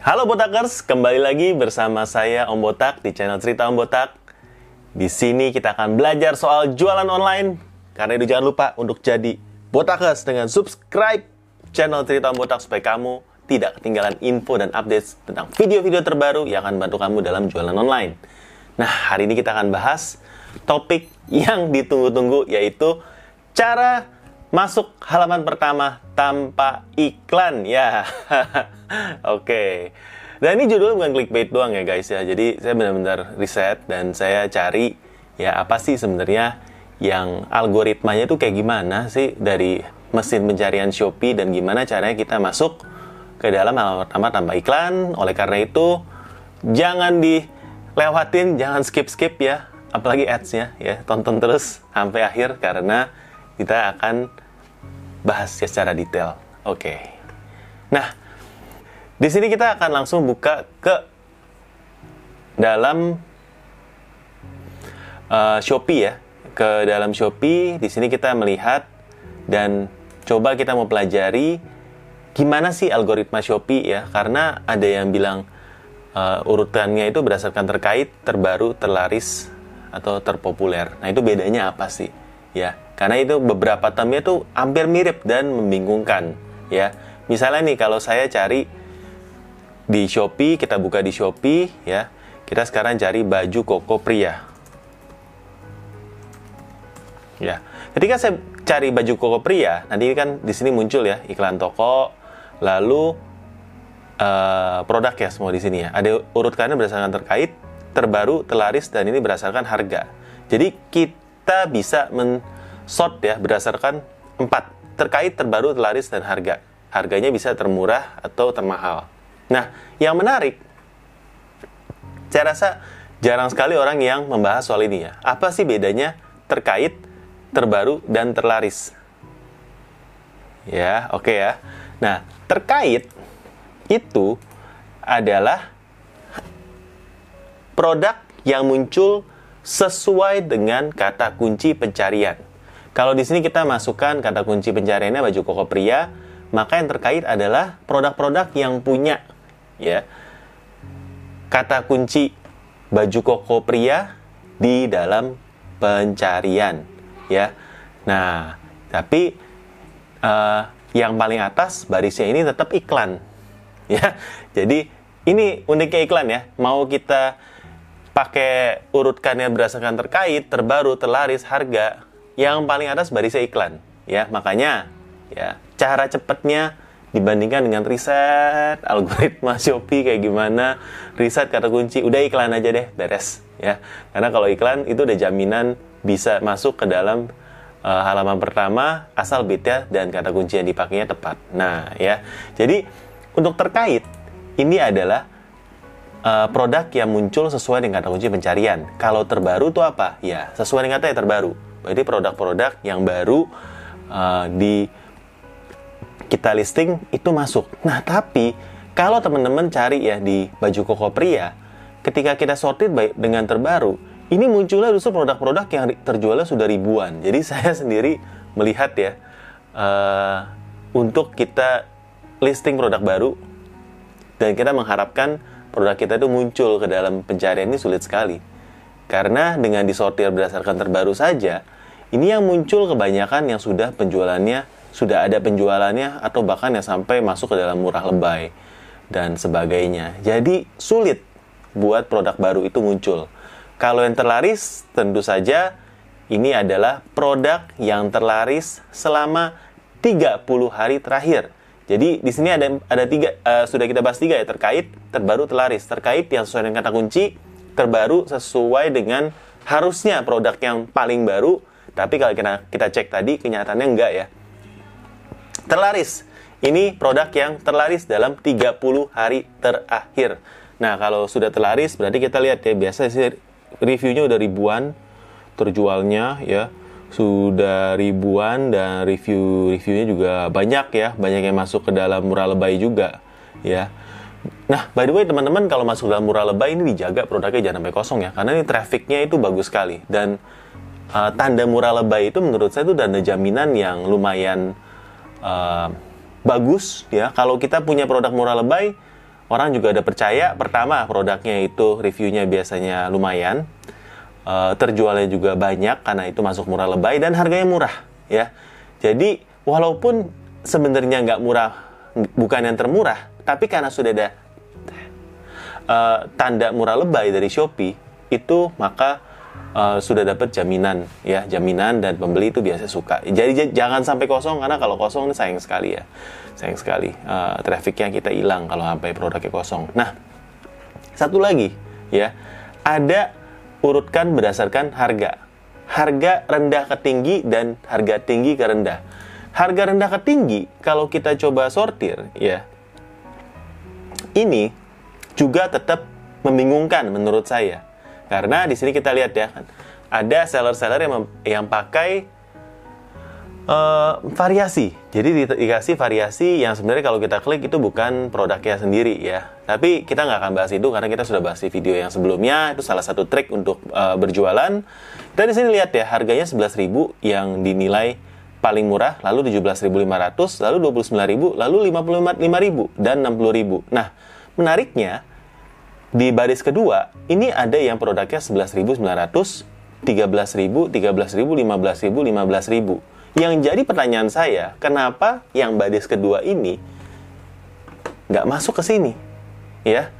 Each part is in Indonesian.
Halo Botakers, kembali lagi bersama saya Om Botak di channel Cerita Om Botak. Di sini kita akan belajar soal jualan online. Karena itu jangan lupa untuk jadi Botakers dengan subscribe channel Cerita Om Botak supaya kamu tidak ketinggalan info dan update tentang video-video terbaru yang akan bantu kamu dalam jualan online. Nah, hari ini kita akan bahas topik yang ditunggu-tunggu yaitu cara masuk halaman pertama tanpa iklan ya. Oke. Dan ini judulnya bukan clickbait doang ya guys ya. Jadi saya benar-benar riset dan saya cari ya apa sih sebenarnya yang algoritmanya itu kayak gimana sih dari mesin pencarian Shopee dan gimana caranya kita masuk ke dalam halaman pertama tanpa iklan. Oleh karena itu jangan dilewatin, jangan skip-skip ya, apalagi ads-nya ya. Tonton terus sampai akhir karena kita akan bahas secara detail. Oke. Nah, di sini kita akan langsung buka ke dalam uh, Shopee ya. Ke dalam Shopee, di sini kita melihat dan coba kita mau pelajari gimana sih algoritma Shopee ya. Karena ada yang bilang uh, urutannya itu berdasarkan terkait, terbaru, terlaris, atau terpopuler. Nah, itu bedanya apa sih? Ya, karena itu beberapa termnya tuh hampir mirip dan membingungkan, ya. Misalnya nih kalau saya cari di Shopee, kita buka di Shopee, ya. Kita sekarang cari baju koko pria. Ya. Ketika saya cari baju koko pria, nanti kan di sini muncul ya iklan toko, lalu uh, produk ya semua di sini ya. Ada urutkannya berdasarkan terkait, terbaru, terlaris dan ini berdasarkan harga. Jadi kita bisa men sort ya berdasarkan empat terkait terbaru, terlaris dan harga. Harganya bisa termurah atau termahal. Nah, yang menarik, saya rasa jarang sekali orang yang membahas soal ini ya. Apa sih bedanya terkait, terbaru dan terlaris? Ya, oke okay ya. Nah, terkait itu adalah produk yang muncul sesuai dengan kata kunci pencarian. Kalau di sini kita masukkan kata kunci pencariannya baju koko pria, maka yang terkait adalah produk-produk yang punya ya kata kunci baju koko pria di dalam pencarian ya. Nah, tapi uh, yang paling atas barisnya ini tetap iklan ya. Jadi ini uniknya iklan ya. Mau kita pakai urutkannya berdasarkan terkait, terbaru, terlaris, harga, yang paling atas barisnya iklan ya. Makanya ya cara cepatnya dibandingkan dengan riset algoritma Shopee kayak gimana riset kata kunci udah iklan aja deh beres ya. Karena kalau iklan itu udah jaminan bisa masuk ke dalam uh, halaman pertama asal bitnya dan kata kunci yang dipakainya tepat. Nah ya. Jadi untuk terkait ini adalah uh, produk yang muncul sesuai dengan kata kunci pencarian. Kalau terbaru tuh apa? Ya sesuai dengan kata yang terbaru jadi produk-produk yang baru uh, di kita listing itu masuk. Nah, tapi kalau teman-teman cari ya di baju koko pria, ketika kita sortir baik dengan terbaru, ini munculnya justru produk-produk yang terjualnya sudah ribuan. Jadi saya sendiri melihat ya, uh, untuk kita listing produk baru dan kita mengharapkan produk kita itu muncul ke dalam pencarian ini sulit sekali. Karena dengan disortir berdasarkan terbaru saja, ini yang muncul kebanyakan yang sudah penjualannya, sudah ada penjualannya atau bahkan yang sampai masuk ke dalam murah lebay dan sebagainya. Jadi sulit buat produk baru itu muncul. Kalau yang terlaris tentu saja ini adalah produk yang terlaris selama 30 hari terakhir. Jadi di sini ada ada tiga uh, sudah kita bahas tiga ya terkait terbaru terlaris terkait yang sesuai dengan kata kunci terbaru sesuai dengan harusnya produk yang paling baru, tapi kalau kita, kita cek tadi kenyataannya enggak ya. Terlaris. Ini produk yang terlaris dalam 30 hari terakhir. Nah, kalau sudah terlaris berarti kita lihat ya, biasa sih reviewnya udah ribuan terjualnya ya. Sudah ribuan dan review-reviewnya juga banyak ya, banyak yang masuk ke dalam murah lebay juga ya. Nah, by the way teman-teman kalau masuk dalam murah lebay ini dijaga produknya jangan sampai kosong ya, karena ini trafficnya itu bagus sekali dan uh, tanda murah lebay itu menurut saya itu tanda jaminan yang lumayan uh, bagus ya. Kalau kita punya produk murah lebay, orang juga ada percaya pertama produknya itu reviewnya biasanya lumayan uh, terjualnya juga banyak karena itu masuk murah lebay dan harganya murah ya jadi walaupun sebenarnya nggak murah bukan yang termurah tapi karena sudah ada uh, tanda murah lebay dari Shopee itu maka uh, sudah dapat jaminan ya. Jaminan dan pembeli itu biasa suka. Jadi jangan sampai kosong karena kalau kosong ini sayang sekali ya. Sayang sekali uh, trafficnya kita hilang kalau sampai produknya kosong. Nah satu lagi ya. Ada urutkan berdasarkan harga. Harga rendah ke tinggi dan harga tinggi ke rendah harga rendah ke tinggi kalau kita coba sortir ya ini juga tetap membingungkan menurut saya karena di sini kita lihat ya, ada seller-seller yang yang pakai uh, variasi. Jadi di, dikasih variasi yang sebenarnya kalau kita klik itu bukan produknya sendiri ya. Tapi kita nggak akan bahas itu karena kita sudah bahas di video yang sebelumnya. Itu salah satu trik untuk uh, berjualan. Kita di sini lihat ya, harganya 11.000 yang dinilai paling murah, lalu 17.500, lalu 29.000, lalu 55.000 dan 60.000. Nah, menariknya di baris kedua, ini ada yang produknya 11.900, 13.000, 13.000, 15.000, 15.000. Yang jadi pertanyaan saya, kenapa yang baris kedua ini nggak masuk ke sini? Ya,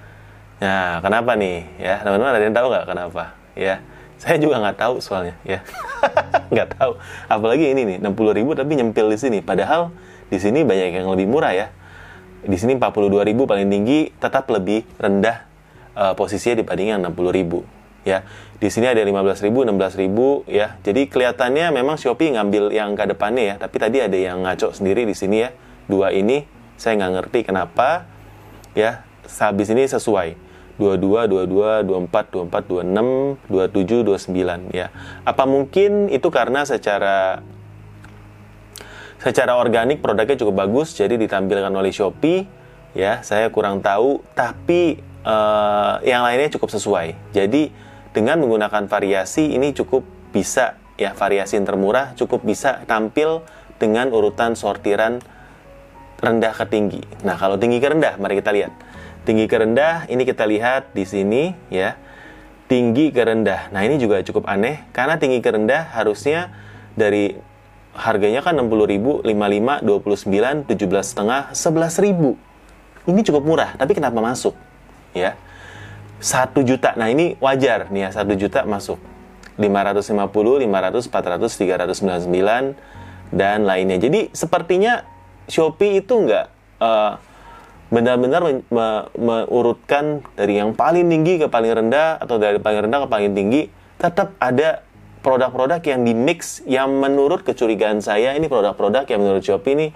Nah, kenapa nih? Ya, teman-teman ada yang tahu nggak kenapa? Ya, saya juga nggak tahu soalnya. Ya, nggak tahu. Apalagi ini nih, 60 ribu tapi nyempil di sini. Padahal di sini banyak yang lebih murah ya. Di sini 42 ribu paling tinggi, tetap lebih rendah uh, posisinya dibandingkan 60 ribu ya di sini ada 15.000 16.000 ya jadi kelihatannya memang Shopee ngambil yang ke depannya ya tapi tadi ada yang ngaco sendiri di sini ya dua ini saya nggak ngerti kenapa ya habis ini sesuai 22, 22, 24, 24, 26, 27, 29 ya. Apa mungkin itu karena secara secara organik produknya cukup bagus jadi ditampilkan oleh Shopee ya, saya kurang tahu tapi uh, yang lainnya cukup sesuai. Jadi dengan menggunakan variasi ini cukup bisa ya variasi yang termurah cukup bisa tampil dengan urutan sortiran rendah ke tinggi. Nah, kalau tinggi ke rendah, mari kita lihat. Tinggi ke rendah ini kita lihat di sini ya. Tinggi ke rendah. Nah, ini juga cukup aneh karena tinggi ke rendah harusnya dari harganya kan 60.000, 55, 29, 17,5, 11.000. Ini cukup murah, tapi kenapa masuk? ya satu juta nah ini wajar nih ya satu juta masuk 550 500 400 399 dan lainnya jadi sepertinya Shopee itu nggak uh, benar-benar mengurutkan dari yang paling tinggi ke paling rendah atau dari paling rendah ke paling tinggi tetap ada produk-produk yang di mix yang menurut kecurigaan saya ini produk-produk yang menurut Shopee ini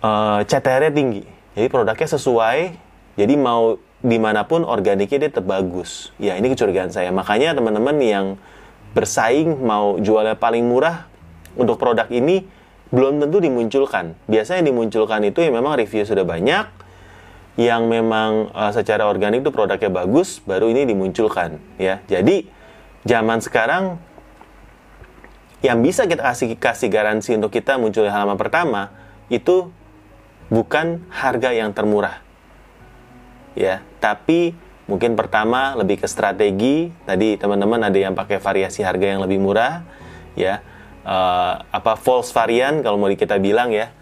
uh, CTR-nya tinggi jadi produknya sesuai jadi mau di mana pun organiknya dia tetap bagus. Ya ini kecurigaan saya. Makanya teman-teman yang bersaing mau jualnya paling murah untuk produk ini belum tentu dimunculkan. Biasanya dimunculkan itu yang memang review sudah banyak, yang memang uh, secara organik itu produknya bagus, baru ini dimunculkan. Ya, jadi zaman sekarang yang bisa kita kasih kasih garansi untuk kita muncul di halaman pertama itu bukan harga yang termurah ya tapi mungkin pertama lebih ke strategi tadi teman-teman ada yang pakai variasi harga yang lebih murah ya uh, apa false varian kalau mau kita bilang ya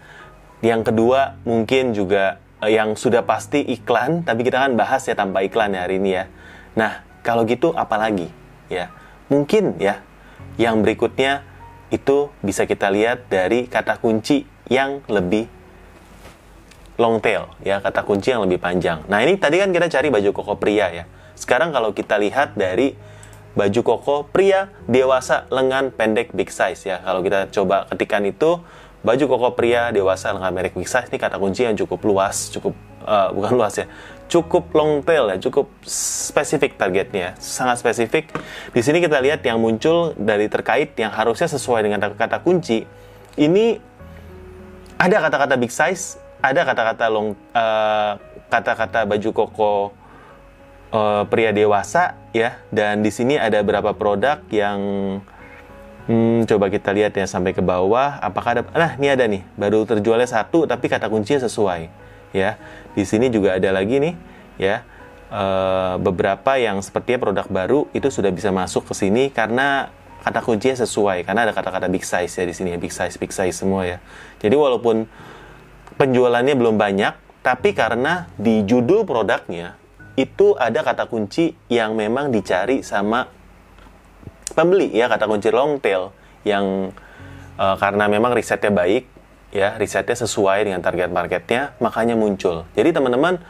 yang kedua mungkin juga uh, yang sudah pasti iklan tapi kita kan bahas ya tanpa iklan ya hari ini ya nah kalau gitu apalagi ya mungkin ya yang berikutnya itu bisa kita lihat dari kata kunci yang lebih long tail ya kata kunci yang lebih panjang. Nah ini tadi kan kita cari baju koko pria ya. Sekarang kalau kita lihat dari baju koko pria dewasa lengan pendek big size ya. Kalau kita coba ketikan itu baju koko pria dewasa lengan pendek big size ini kata kunci yang cukup luas, cukup uh, bukan luas ya, cukup long tail ya, cukup spesifik targetnya, sangat spesifik. Di sini kita lihat yang muncul dari terkait yang harusnya sesuai dengan kata kunci. Ini ada kata-kata big size, ada kata-kata long uh, kata-kata baju koko uh, pria dewasa ya dan di sini ada beberapa produk yang hmm, coba kita lihat ya sampai ke bawah apakah ada nah ini ada nih baru terjualnya satu tapi kata kuncinya sesuai ya. Di sini juga ada lagi nih, ya. Uh, beberapa yang sepertinya produk baru itu sudah bisa masuk ke sini karena kata kuncinya sesuai karena ada kata-kata big size ya di sini ya big size big size semua ya. Jadi walaupun penjualannya belum banyak, tapi karena di judul produknya itu ada kata kunci yang memang dicari sama pembeli ya kata kunci long tail yang uh, karena memang risetnya baik ya risetnya sesuai dengan target marketnya makanya muncul. Jadi teman-teman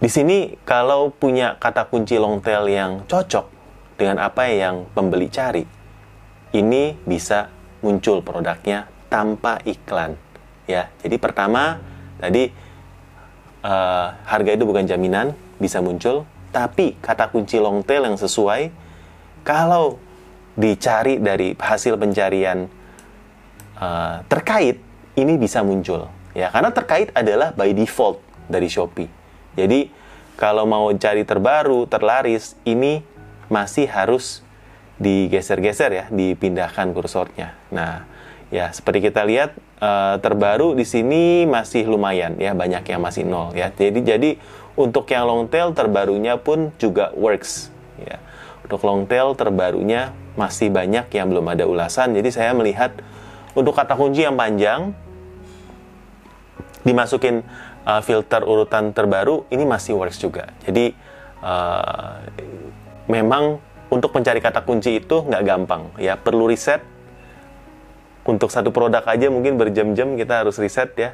di sini kalau punya kata kunci long tail yang cocok dengan apa yang pembeli cari ini bisa muncul produknya tanpa iklan ya. Jadi pertama tadi uh, harga itu bukan jaminan bisa muncul, tapi kata kunci long tail yang sesuai kalau dicari dari hasil pencarian uh, terkait ini bisa muncul ya karena terkait adalah by default dari Shopee. Jadi kalau mau cari terbaru, terlaris ini masih harus digeser-geser ya, dipindahkan kursornya. Nah, ya seperti kita lihat uh, terbaru di sini masih lumayan ya banyak yang masih nol ya. Jadi jadi untuk yang long tail terbarunya pun juga works ya. Untuk long tail terbarunya masih banyak yang belum ada ulasan. Jadi saya melihat untuk kata kunci yang panjang dimasukin uh, filter urutan terbaru ini masih works juga. Jadi uh, memang untuk mencari kata kunci itu nggak gampang ya. Perlu riset untuk satu produk aja mungkin berjam-jam kita harus riset ya.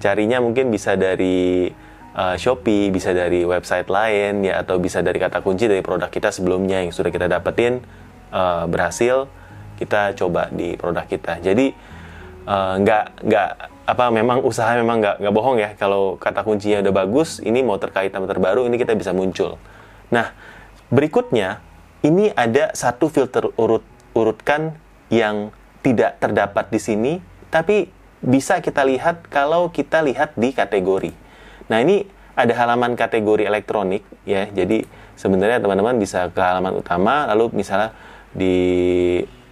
Carinya mungkin bisa dari uh, Shopee, bisa dari website lain ya atau bisa dari kata kunci dari produk kita sebelumnya yang sudah kita dapetin uh, berhasil kita coba di produk kita. Jadi uh, nggak nggak apa memang usaha memang nggak nggak bohong ya kalau kata kuncinya udah bagus ini mau terkait sama terbaru ini kita bisa muncul. Nah berikutnya ini ada satu filter urut urutkan yang tidak terdapat di sini, tapi bisa kita lihat kalau kita lihat di kategori. Nah, ini ada halaman kategori elektronik ya. Jadi sebenarnya teman-teman bisa ke halaman utama lalu misalnya di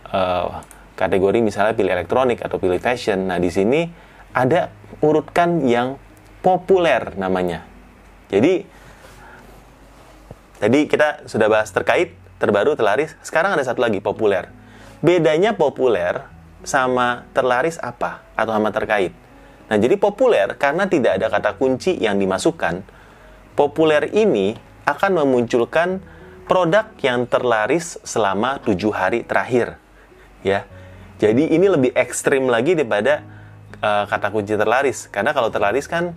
uh, kategori misalnya pilih elektronik atau pilih fashion. Nah, di sini ada urutkan yang populer namanya. Jadi tadi kita sudah bahas terkait, terbaru, terlaris. Sekarang ada satu lagi populer bedanya populer sama terlaris apa atau sama terkait. Nah, jadi populer karena tidak ada kata kunci yang dimasukkan, populer ini akan memunculkan produk yang terlaris selama tujuh hari terakhir. Ya, jadi ini lebih ekstrim lagi daripada uh, kata kunci terlaris. Karena kalau terlaris kan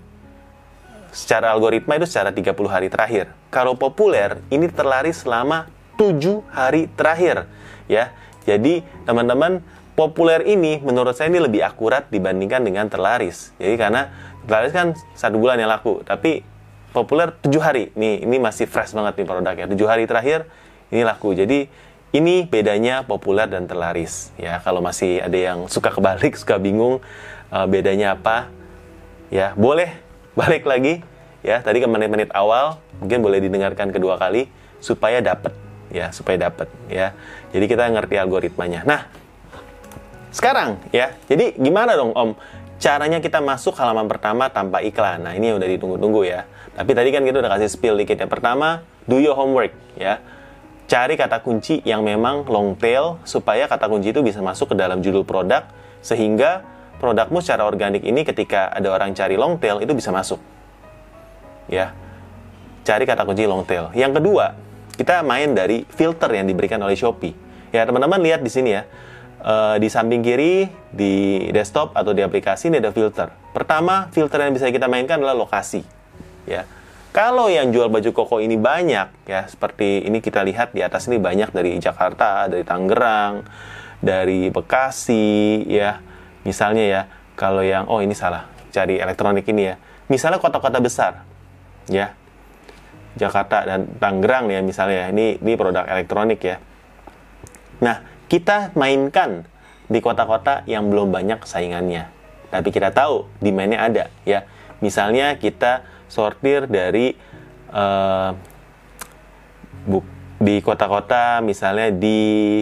secara algoritma itu secara 30 hari terakhir. Kalau populer ini terlaris selama tujuh hari terakhir. Ya, jadi teman-teman populer ini menurut saya ini lebih akurat dibandingkan dengan terlaris. Jadi karena terlaris kan satu bulan yang laku, tapi populer tujuh hari. Nih ini masih fresh banget nih produknya. Tujuh hari terakhir ini laku. Jadi ini bedanya populer dan terlaris. Ya kalau masih ada yang suka kebalik, suka bingung uh, bedanya apa, ya boleh balik lagi. Ya tadi ke menit-menit awal mungkin boleh didengarkan kedua kali supaya dapat ya supaya dapat ya. Jadi kita ngerti algoritmanya. Nah, sekarang ya. Jadi gimana dong Om? Caranya kita masuk halaman pertama tanpa iklan. Nah, ini udah ditunggu-tunggu ya. Tapi tadi kan kita udah kasih spill dikit ya. Pertama, do your homework ya. Cari kata kunci yang memang long tail supaya kata kunci itu bisa masuk ke dalam judul produk sehingga produkmu secara organik ini ketika ada orang cari long tail itu bisa masuk. Ya. Cari kata kunci long tail. Yang kedua, kita main dari filter yang diberikan oleh Shopee. Ya, teman-teman lihat di sini ya. Uh, di samping kiri di desktop atau di aplikasi ini ada filter. Pertama, filter yang bisa kita mainkan adalah lokasi. Ya. Kalau yang jual baju koko ini banyak ya, seperti ini kita lihat di atas ini banyak dari Jakarta, dari Tangerang, dari Bekasi ya. Misalnya ya, kalau yang oh ini salah, cari elektronik ini ya. Misalnya kota-kota besar. Ya, Jakarta dan Tangerang ya misalnya ini ini produk elektronik ya. Nah kita mainkan di kota-kota yang belum banyak saingannya, tapi kita tahu demandnya ada ya. Misalnya kita sortir dari uh, di kota-kota misalnya di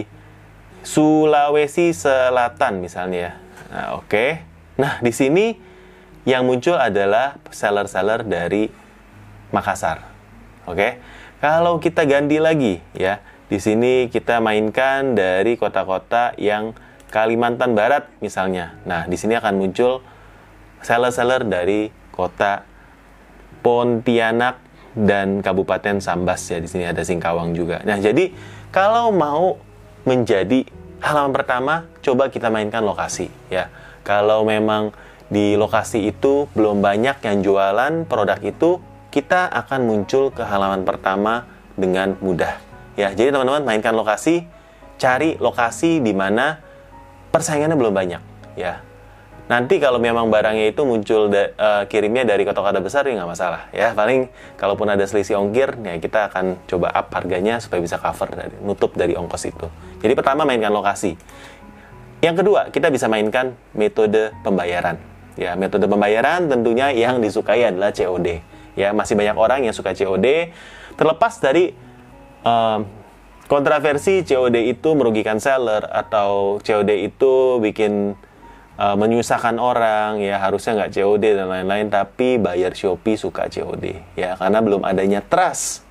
Sulawesi Selatan misalnya ya. Nah, oke. Okay. Nah, di sini yang muncul adalah seller-seller dari Makassar. Oke. Kalau kita ganti lagi ya, di sini kita mainkan dari kota-kota yang Kalimantan Barat misalnya. Nah, di sini akan muncul seller-seller dari kota Pontianak dan Kabupaten Sambas ya. Di sini ada Singkawang juga. Nah, jadi kalau mau menjadi halaman pertama, coba kita mainkan lokasi ya. Kalau memang di lokasi itu belum banyak yang jualan produk itu, kita akan muncul ke halaman pertama dengan mudah. Ya, jadi teman-teman mainkan lokasi, cari lokasi di mana persaingannya belum banyak, ya. Nanti kalau memang barangnya itu muncul da, uh, kirimnya dari kota-kota besar ya nggak masalah ya. Paling kalaupun ada selisih ongkir ya kita akan coba up harganya supaya bisa cover dari nutup dari ongkos itu. Jadi pertama mainkan lokasi. Yang kedua kita bisa mainkan metode pembayaran ya. Metode pembayaran tentunya yang disukai adalah COD ya masih banyak orang yang suka COD terlepas dari um, kontroversi COD itu merugikan seller atau COD itu bikin uh, menyusahkan orang ya harusnya nggak COD dan lain-lain tapi bayar Shopee suka COD ya karena belum adanya trust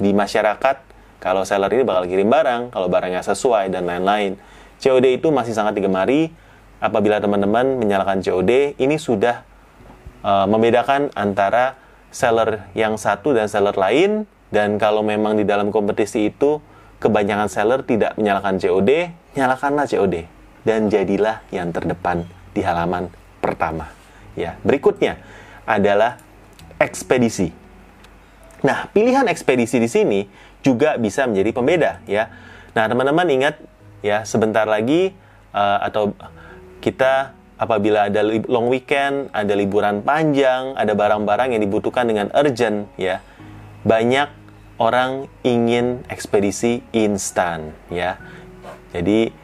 di masyarakat kalau seller ini bakal kirim barang kalau barangnya sesuai dan lain-lain. COD itu masih sangat digemari apabila teman-teman menyalakan COD ini sudah uh, membedakan antara seller yang satu dan seller lain dan kalau memang di dalam kompetisi itu kebanyakan seller tidak menyalakan COD nyalakanlah COD dan jadilah yang terdepan di halaman pertama. Ya, berikutnya adalah ekspedisi. Nah, pilihan ekspedisi di sini juga bisa menjadi pembeda ya. Nah, teman-teman ingat ya, sebentar lagi uh, atau kita apabila ada long weekend, ada liburan panjang, ada barang-barang yang dibutuhkan dengan urgent ya. Banyak orang ingin ekspedisi instan ya. Jadi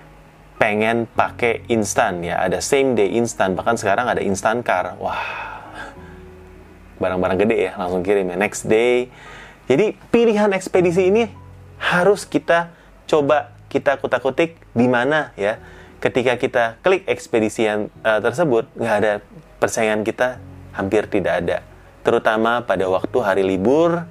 pengen pakai instan ya ada same day instan bahkan sekarang ada instan car wah barang-barang gede ya langsung kirim ya next day jadi pilihan ekspedisi ini harus kita coba kita kutak-kutik di mana ya ketika kita klik ekspedisi yang uh, tersebut nggak ada persaingan kita hampir tidak ada. Terutama pada waktu hari libur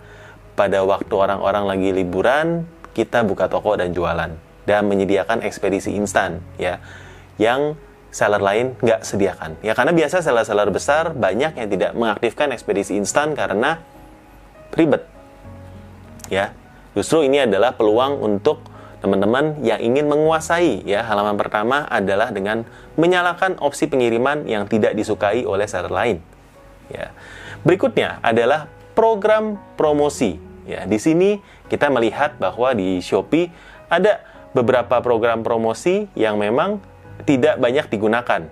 pada waktu orang-orang lagi liburan kita buka toko dan jualan. Dan menyediakan ekspedisi instan ya yang seller lain nggak sediakan. Ya karena biasa seller-seller besar banyak yang tidak mengaktifkan ekspedisi instan karena ribet. Ya justru ini adalah peluang untuk teman-teman yang ingin menguasai ya halaman pertama adalah dengan menyalakan opsi pengiriman yang tidak disukai oleh seller lain ya berikutnya adalah program promosi ya di sini kita melihat bahwa di Shopee ada beberapa program promosi yang memang tidak banyak digunakan.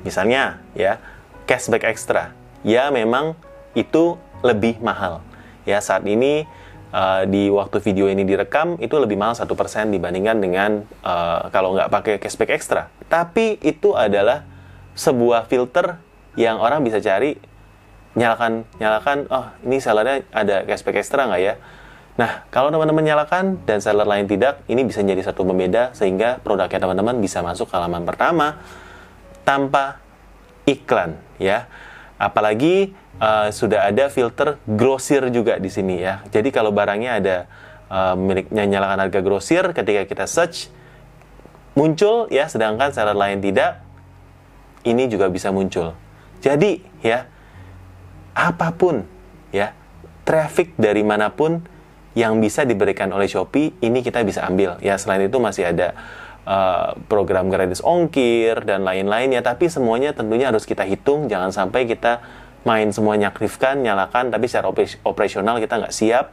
Misalnya ya, cashback extra. Ya memang itu lebih mahal. Ya saat ini uh, di waktu video ini direkam itu lebih mahal satu persen dibandingkan dengan uh, kalau nggak pakai cashback extra. Tapi itu adalah sebuah filter yang orang bisa cari nyalakan nyalakan oh ini sellernya ada cashback extra nggak ya Nah, kalau teman-teman nyalakan dan seller lain tidak, ini bisa jadi satu pembeda sehingga produknya teman-teman bisa masuk ke halaman pertama tanpa iklan ya. Apalagi uh, sudah ada filter grosir juga di sini ya. Jadi kalau barangnya ada uh, miliknya nyalakan harga grosir ketika kita search muncul ya sedangkan seller lain tidak ini juga bisa muncul. Jadi ya apa pun ya traffic dari mana pun yang bisa diberikan oleh Shopee ini kita bisa ambil ya selain itu masih ada uh, program gratis ongkir dan lain-lain ya tapi semuanya tentunya harus kita hitung. Jangan sampai kita main semuanya aktifkan nyalakan tapi secara operasional kita nggak siap.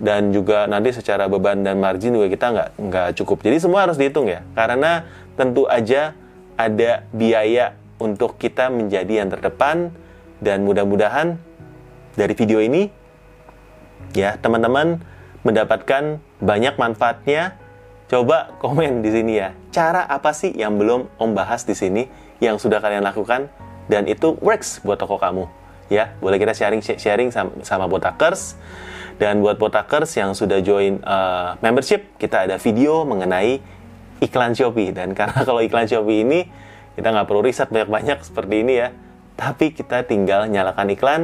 Dan juga nanti secara beban dan margin juga kita nggak nggak cukup. Jadi semua harus dihitung ya. Karena tentu aja ada biaya untuk kita menjadi yang terdepan. Dan mudah-mudahan dari video ini ya teman-teman mendapatkan banyak manfaatnya coba komen di sini ya cara apa sih yang belum om bahas di sini yang sudah kalian lakukan dan itu works buat toko kamu. Ya boleh kita sharing sharing sama, sama botakers. Dan buat botakers yang sudah join uh, membership kita ada video mengenai iklan Shopee. Dan karena kalau iklan Shopee ini kita nggak perlu riset banyak-banyak seperti ini ya. Tapi kita tinggal nyalakan iklan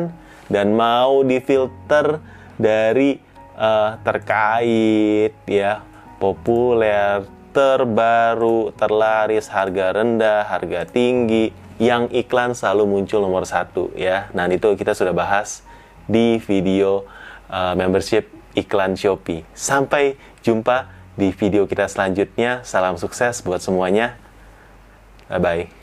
dan mau difilter dari uh, terkait ya populer terbaru terlaris harga rendah harga tinggi yang iklan selalu muncul nomor satu ya. Nah itu kita sudah bahas di video uh, membership iklan Shopee. Sampai jumpa di video kita selanjutnya. Salam sukses buat semuanya. Bye bye